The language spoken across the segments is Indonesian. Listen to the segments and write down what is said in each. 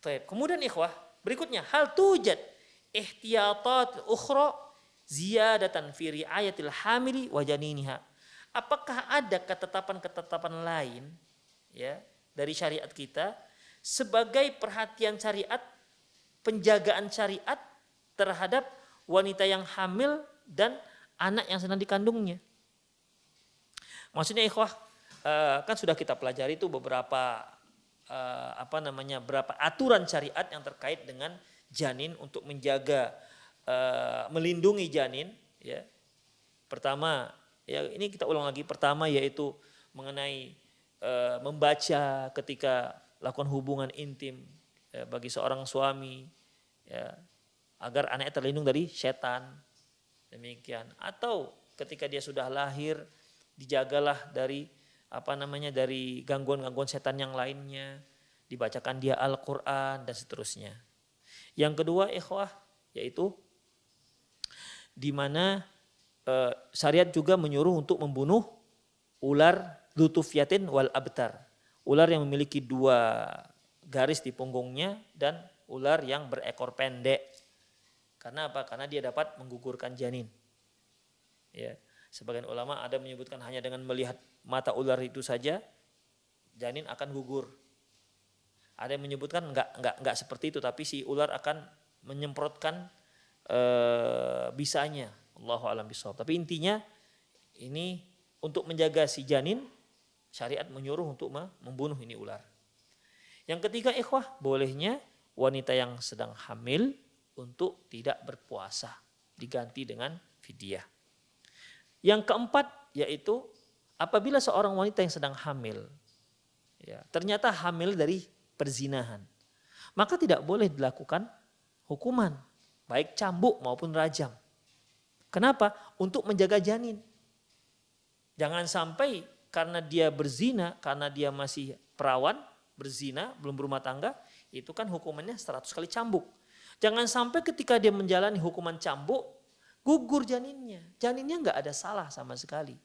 Taib. Kemudian ikhwah, berikutnya hal tujad ihtiyatat ukhra ziyadatan fi riayatil hamili wa janiniha. Apakah ada ketetapan-ketetapan lain ya dari syariat kita sebagai perhatian syariat, penjagaan syariat terhadap wanita yang hamil dan anak yang sedang dikandungnya. Maksudnya ikhwah, kan sudah kita pelajari itu beberapa uh, apa namanya berapa aturan syariat yang terkait dengan janin untuk menjaga uh, melindungi janin ya. Pertama ya ini kita ulang lagi pertama yaitu mengenai uh, membaca ketika lakukan hubungan intim ya, bagi seorang suami ya agar anaknya terlindung dari setan. Demikian. Atau ketika dia sudah lahir dijagalah dari apa namanya dari gangguan-gangguan setan yang lainnya, dibacakan dia Al-Qur'an dan seterusnya. Yang kedua ikhwah yaitu di mana e, syariat juga menyuruh untuk membunuh ular lutufyatin wal abtar. Ular yang memiliki dua garis di punggungnya dan ular yang berekor pendek. Karena apa? Karena dia dapat menggugurkan janin. Ya. Sebagian ulama ada menyebutkan hanya dengan melihat mata ular itu saja janin akan gugur. Ada yang menyebutkan enggak enggak enggak seperti itu tapi si ular akan menyemprotkan e, bisanya. Allahu alam bisawab. Tapi intinya ini untuk menjaga si janin syariat menyuruh untuk membunuh ini ular. Yang ketiga ikhwah bolehnya wanita yang sedang hamil untuk tidak berpuasa diganti dengan fidyah. Yang keempat yaitu apabila seorang wanita yang sedang hamil, ya, ternyata hamil dari perzinahan, maka tidak boleh dilakukan hukuman, baik cambuk maupun rajam. Kenapa? Untuk menjaga janin. Jangan sampai karena dia berzina, karena dia masih perawan, berzina, belum berumah tangga, itu kan hukumannya 100 kali cambuk. Jangan sampai ketika dia menjalani hukuman cambuk, gugur janinnya. Janinnya nggak ada salah sama sekali.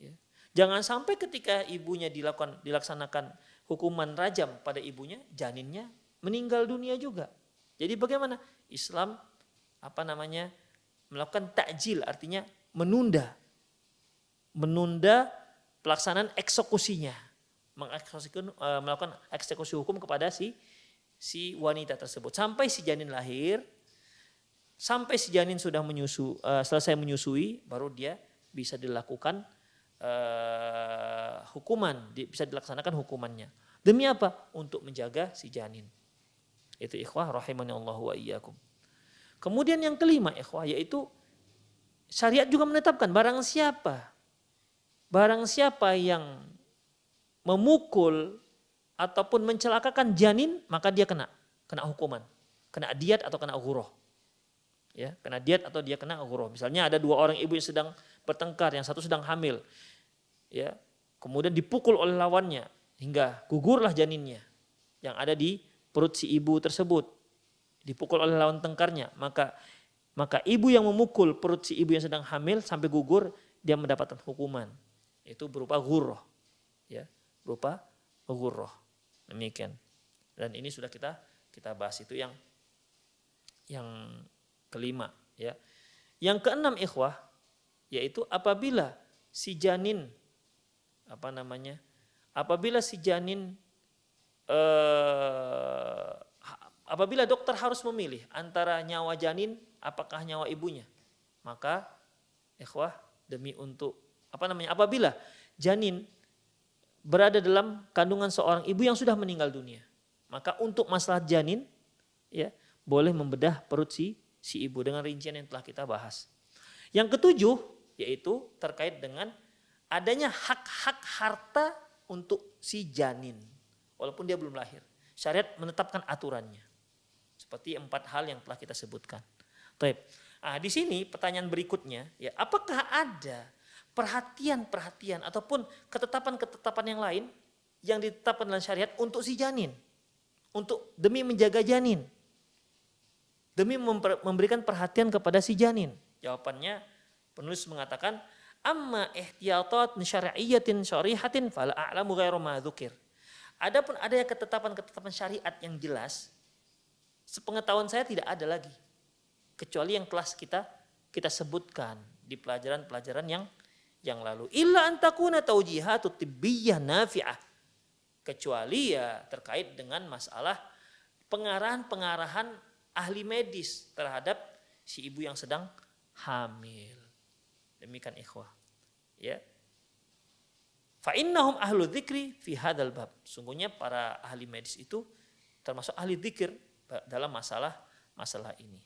Ya. Jangan sampai ketika ibunya dilakukan dilaksanakan hukuman rajam pada ibunya, janinnya meninggal dunia juga. Jadi bagaimana Islam apa namanya melakukan takjil artinya menunda menunda pelaksanaan eksekusinya mengeksekusikan melakukan eksekusi hukum kepada si si wanita tersebut sampai si janin lahir sampai si janin sudah menyusu eh, selesai menyusui baru dia bisa dilakukan eh, hukuman. Bisa dilaksanakan hukumannya. Demi apa? Untuk menjaga si janin. Itu ikhwah rahimani Allah wa iyyakum. Kemudian yang kelima ikhwah yaitu syariat juga menetapkan barang siapa barang siapa yang memukul ataupun mencelakakan janin maka dia kena kena hukuman. Kena diat atau kena ghurah ya kena diat atau dia kena ghurah misalnya ada dua orang ibu yang sedang bertengkar yang satu sedang hamil. Ya kemudian dipukul oleh lawannya hingga gugurlah janinnya yang ada di perut si ibu tersebut. Dipukul oleh lawan tengkarnya maka maka ibu yang memukul perut si ibu yang sedang hamil sampai gugur dia mendapatkan hukuman. Itu berupa ghurrah ya berupa ghurrah demikian. Dan ini sudah kita kita bahas itu yang yang kelima ya. Yang keenam ikhwah yaitu apabila si janin apa namanya apabila si janin eh, apabila dokter harus memilih antara nyawa janin apakah nyawa ibunya? Maka ikhwah demi untuk apa namanya apabila janin berada dalam kandungan seorang ibu yang sudah meninggal dunia maka untuk masalah janin ya boleh membedah perut si si ibu dengan rincian yang telah kita bahas. Yang ketujuh yaitu terkait dengan adanya hak-hak harta untuk si janin. Walaupun dia belum lahir. Syariat menetapkan aturannya. Seperti empat hal yang telah kita sebutkan. Taib. Ah, di sini pertanyaan berikutnya, ya, apakah ada perhatian-perhatian ataupun ketetapan-ketetapan yang lain yang ditetapkan dalam syariat untuk si janin, untuk demi menjaga janin, demi memberikan perhatian kepada si janin? Jawabannya penulis mengatakan, amma ihtiyatat syar'iyyatin syarihatin fala a'lamu ghairu ma dzukir. Adapun ada ketetapan-ketetapan syariat yang jelas sepengetahuan saya tidak ada lagi kecuali yang kelas kita kita sebutkan di pelajaran-pelajaran yang yang lalu illa antakuna taujihatu tibbiyah nafi'ah kecuali ya terkait dengan masalah pengarahan-pengarahan ahli medis terhadap si ibu yang sedang hamil demikian ikhwah ya fa innahum ahlu dzikri fi hadzal bab sungguhnya para ahli medis itu termasuk ahli dzikir dalam masalah masalah ini.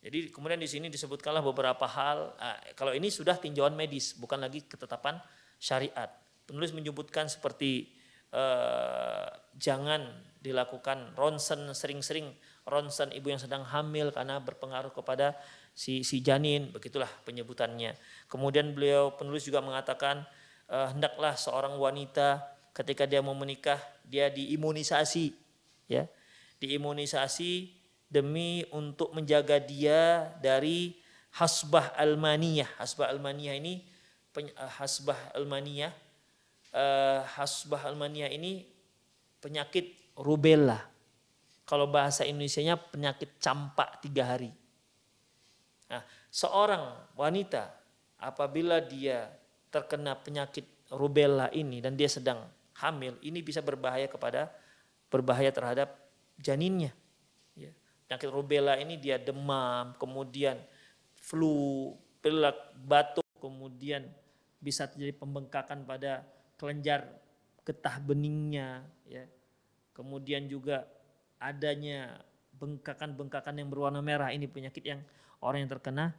Jadi kemudian di sini disebutkanlah beberapa hal. kalau ini sudah tinjauan medis, bukan lagi ketetapan syariat. Penulis menyebutkan seperti eh, jangan dilakukan ronsen sering-sering ronsen ibu yang sedang hamil karena berpengaruh kepada si si janin. Begitulah penyebutannya. Kemudian beliau penulis juga mengatakan eh, hendaklah seorang wanita ketika dia mau menikah dia diimunisasi, ya diimunisasi demi untuk menjaga dia dari hasbah almaniyah. Hasbah almaniyah ini peny- eh, hasbah almaniyah eh, hasbah almaniyah ini penyakit rubella. Kalau bahasa Indonesianya penyakit campak tiga hari. Nah, seorang wanita apabila dia terkena penyakit rubella ini dan dia sedang hamil, ini bisa berbahaya kepada berbahaya terhadap janinnya. Ya. Penyakit rubella ini dia demam, kemudian flu, pilek, batuk, kemudian bisa terjadi pembengkakan pada kelenjar getah beningnya, ya. Kemudian juga adanya bengkakan-bengkakan yang berwarna merah ini penyakit yang orang yang terkena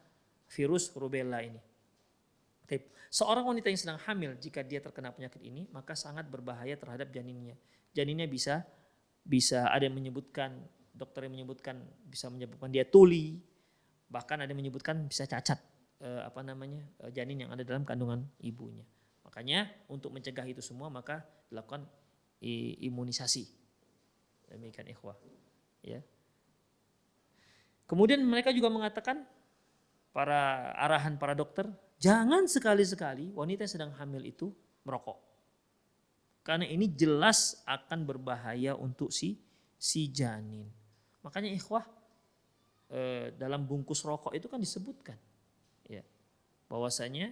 virus rubella ini. Oke. Seorang wanita yang sedang hamil jika dia terkena penyakit ini maka sangat berbahaya terhadap janinnya. Janinnya bisa bisa ada yang menyebutkan dokter yang menyebutkan bisa menyebabkan dia tuli bahkan ada yang menyebutkan bisa cacat eh, apa namanya eh, janin yang ada dalam kandungan ibunya. Makanya untuk mencegah itu semua maka dilakukan imunisasi. Demikian ikhwah. Ya. Kemudian mereka juga mengatakan para arahan para dokter, jangan sekali-sekali wanita yang sedang hamil itu merokok. Karena ini jelas akan berbahaya untuk si si janin. Makanya ikhwah eh, dalam bungkus rokok itu kan disebutkan ya bahwasanya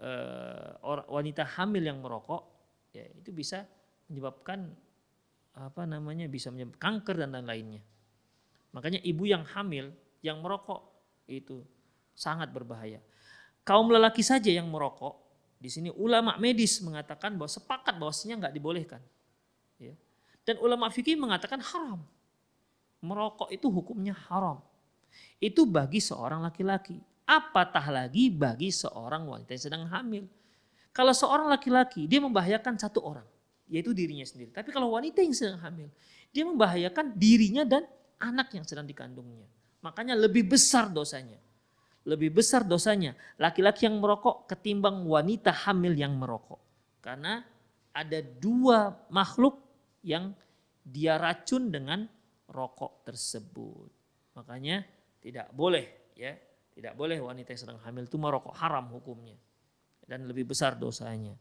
eh, wanita hamil yang merokok ya itu bisa menyebabkan apa namanya bisa menyebabkan kanker dan lain-lainnya. Makanya ibu yang hamil yang merokok itu sangat berbahaya. Kaum lelaki saja yang merokok, di sini ulama medis mengatakan bahwa sepakat bahwasanya nggak dibolehkan. Ya. Dan ulama fikih mengatakan haram. Merokok itu hukumnya haram. Itu bagi seorang laki-laki. Apatah lagi bagi seorang wanita yang sedang hamil. Kalau seorang laki-laki dia membahayakan satu orang, yaitu dirinya sendiri. Tapi kalau wanita yang sedang hamil, dia membahayakan dirinya dan anak yang sedang dikandungnya. Makanya lebih besar dosanya lebih besar dosanya laki-laki yang merokok ketimbang wanita hamil yang merokok. Karena ada dua makhluk yang dia racun dengan rokok tersebut. Makanya tidak boleh ya, tidak boleh wanita yang sedang hamil itu merokok haram hukumnya dan lebih besar dosanya.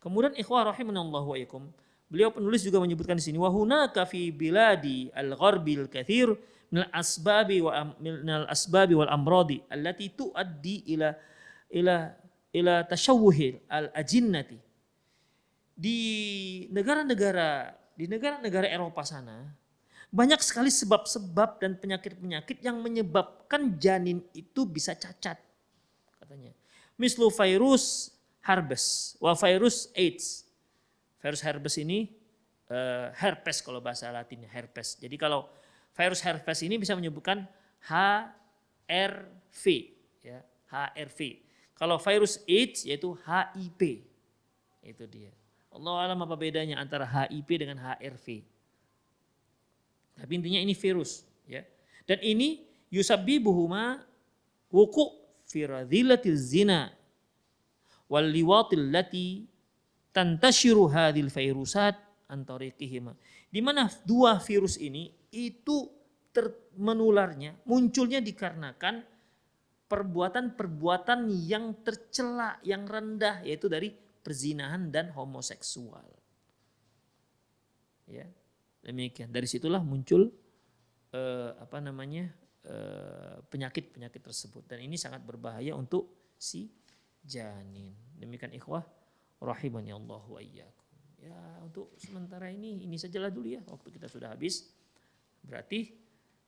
Kemudian ikhwah rahimanallahu wa ikum, beliau penulis juga menyebutkan di sini wa hunaka fi biladi al-gharbil kathir minal asbabi wa minal asbabi wal amradi allati tuaddi ila ila ila tashawuhil al ajinnati di negara-negara di negara-negara Eropa sana banyak sekali sebab-sebab dan penyakit-penyakit yang menyebabkan janin itu bisa cacat katanya. Mislu virus herpes wa virus AIDS virus herpes ini uh, herpes kalau bahasa latinnya herpes jadi kalau virus herpes ini bisa menyebutkan HRV ya, HRV. Kalau virus AIDS yaitu HIV. Itu dia. Allah alam apa bedanya antara HIV dengan HRV. Tapi intinya ini virus ya. Dan ini yusabbibuhuma wuku firadilatil zina wal lati tantashiru virusat antariqihima. Di mana dua virus ini itu menularnya munculnya dikarenakan perbuatan-perbuatan yang tercela, yang rendah yaitu dari perzinahan dan homoseksual. Ya. Demikian. Dari situlah muncul eh, apa namanya? Eh, penyakit-penyakit tersebut dan ini sangat berbahaya untuk si janin. Demikian ikhwah rahimani Allah wa. Ya, untuk sementara ini ini sajalah dulu ya. Waktu kita sudah habis. Berarti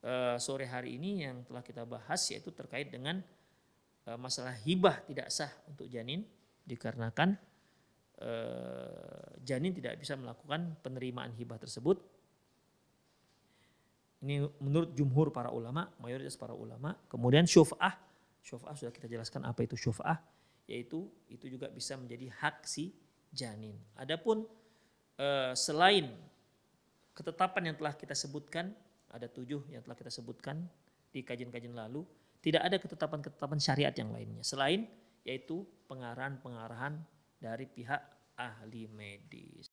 uh, sore hari ini yang telah kita bahas yaitu terkait dengan uh, masalah hibah tidak sah untuk janin dikarenakan uh, janin tidak bisa melakukan penerimaan hibah tersebut. Ini menurut jumhur para ulama, mayoritas para ulama. Kemudian syuf'ah, syuf'ah sudah kita jelaskan apa itu syuf'ah, yaitu itu juga bisa menjadi hak si janin. Adapun selain ketetapan yang telah kita sebutkan ada tujuh yang telah kita sebutkan di kajian-kajian lalu. Tidak ada ketetapan-ketetapan syariat yang lainnya. Selain yaitu pengarahan-pengarahan dari pihak ahli medis.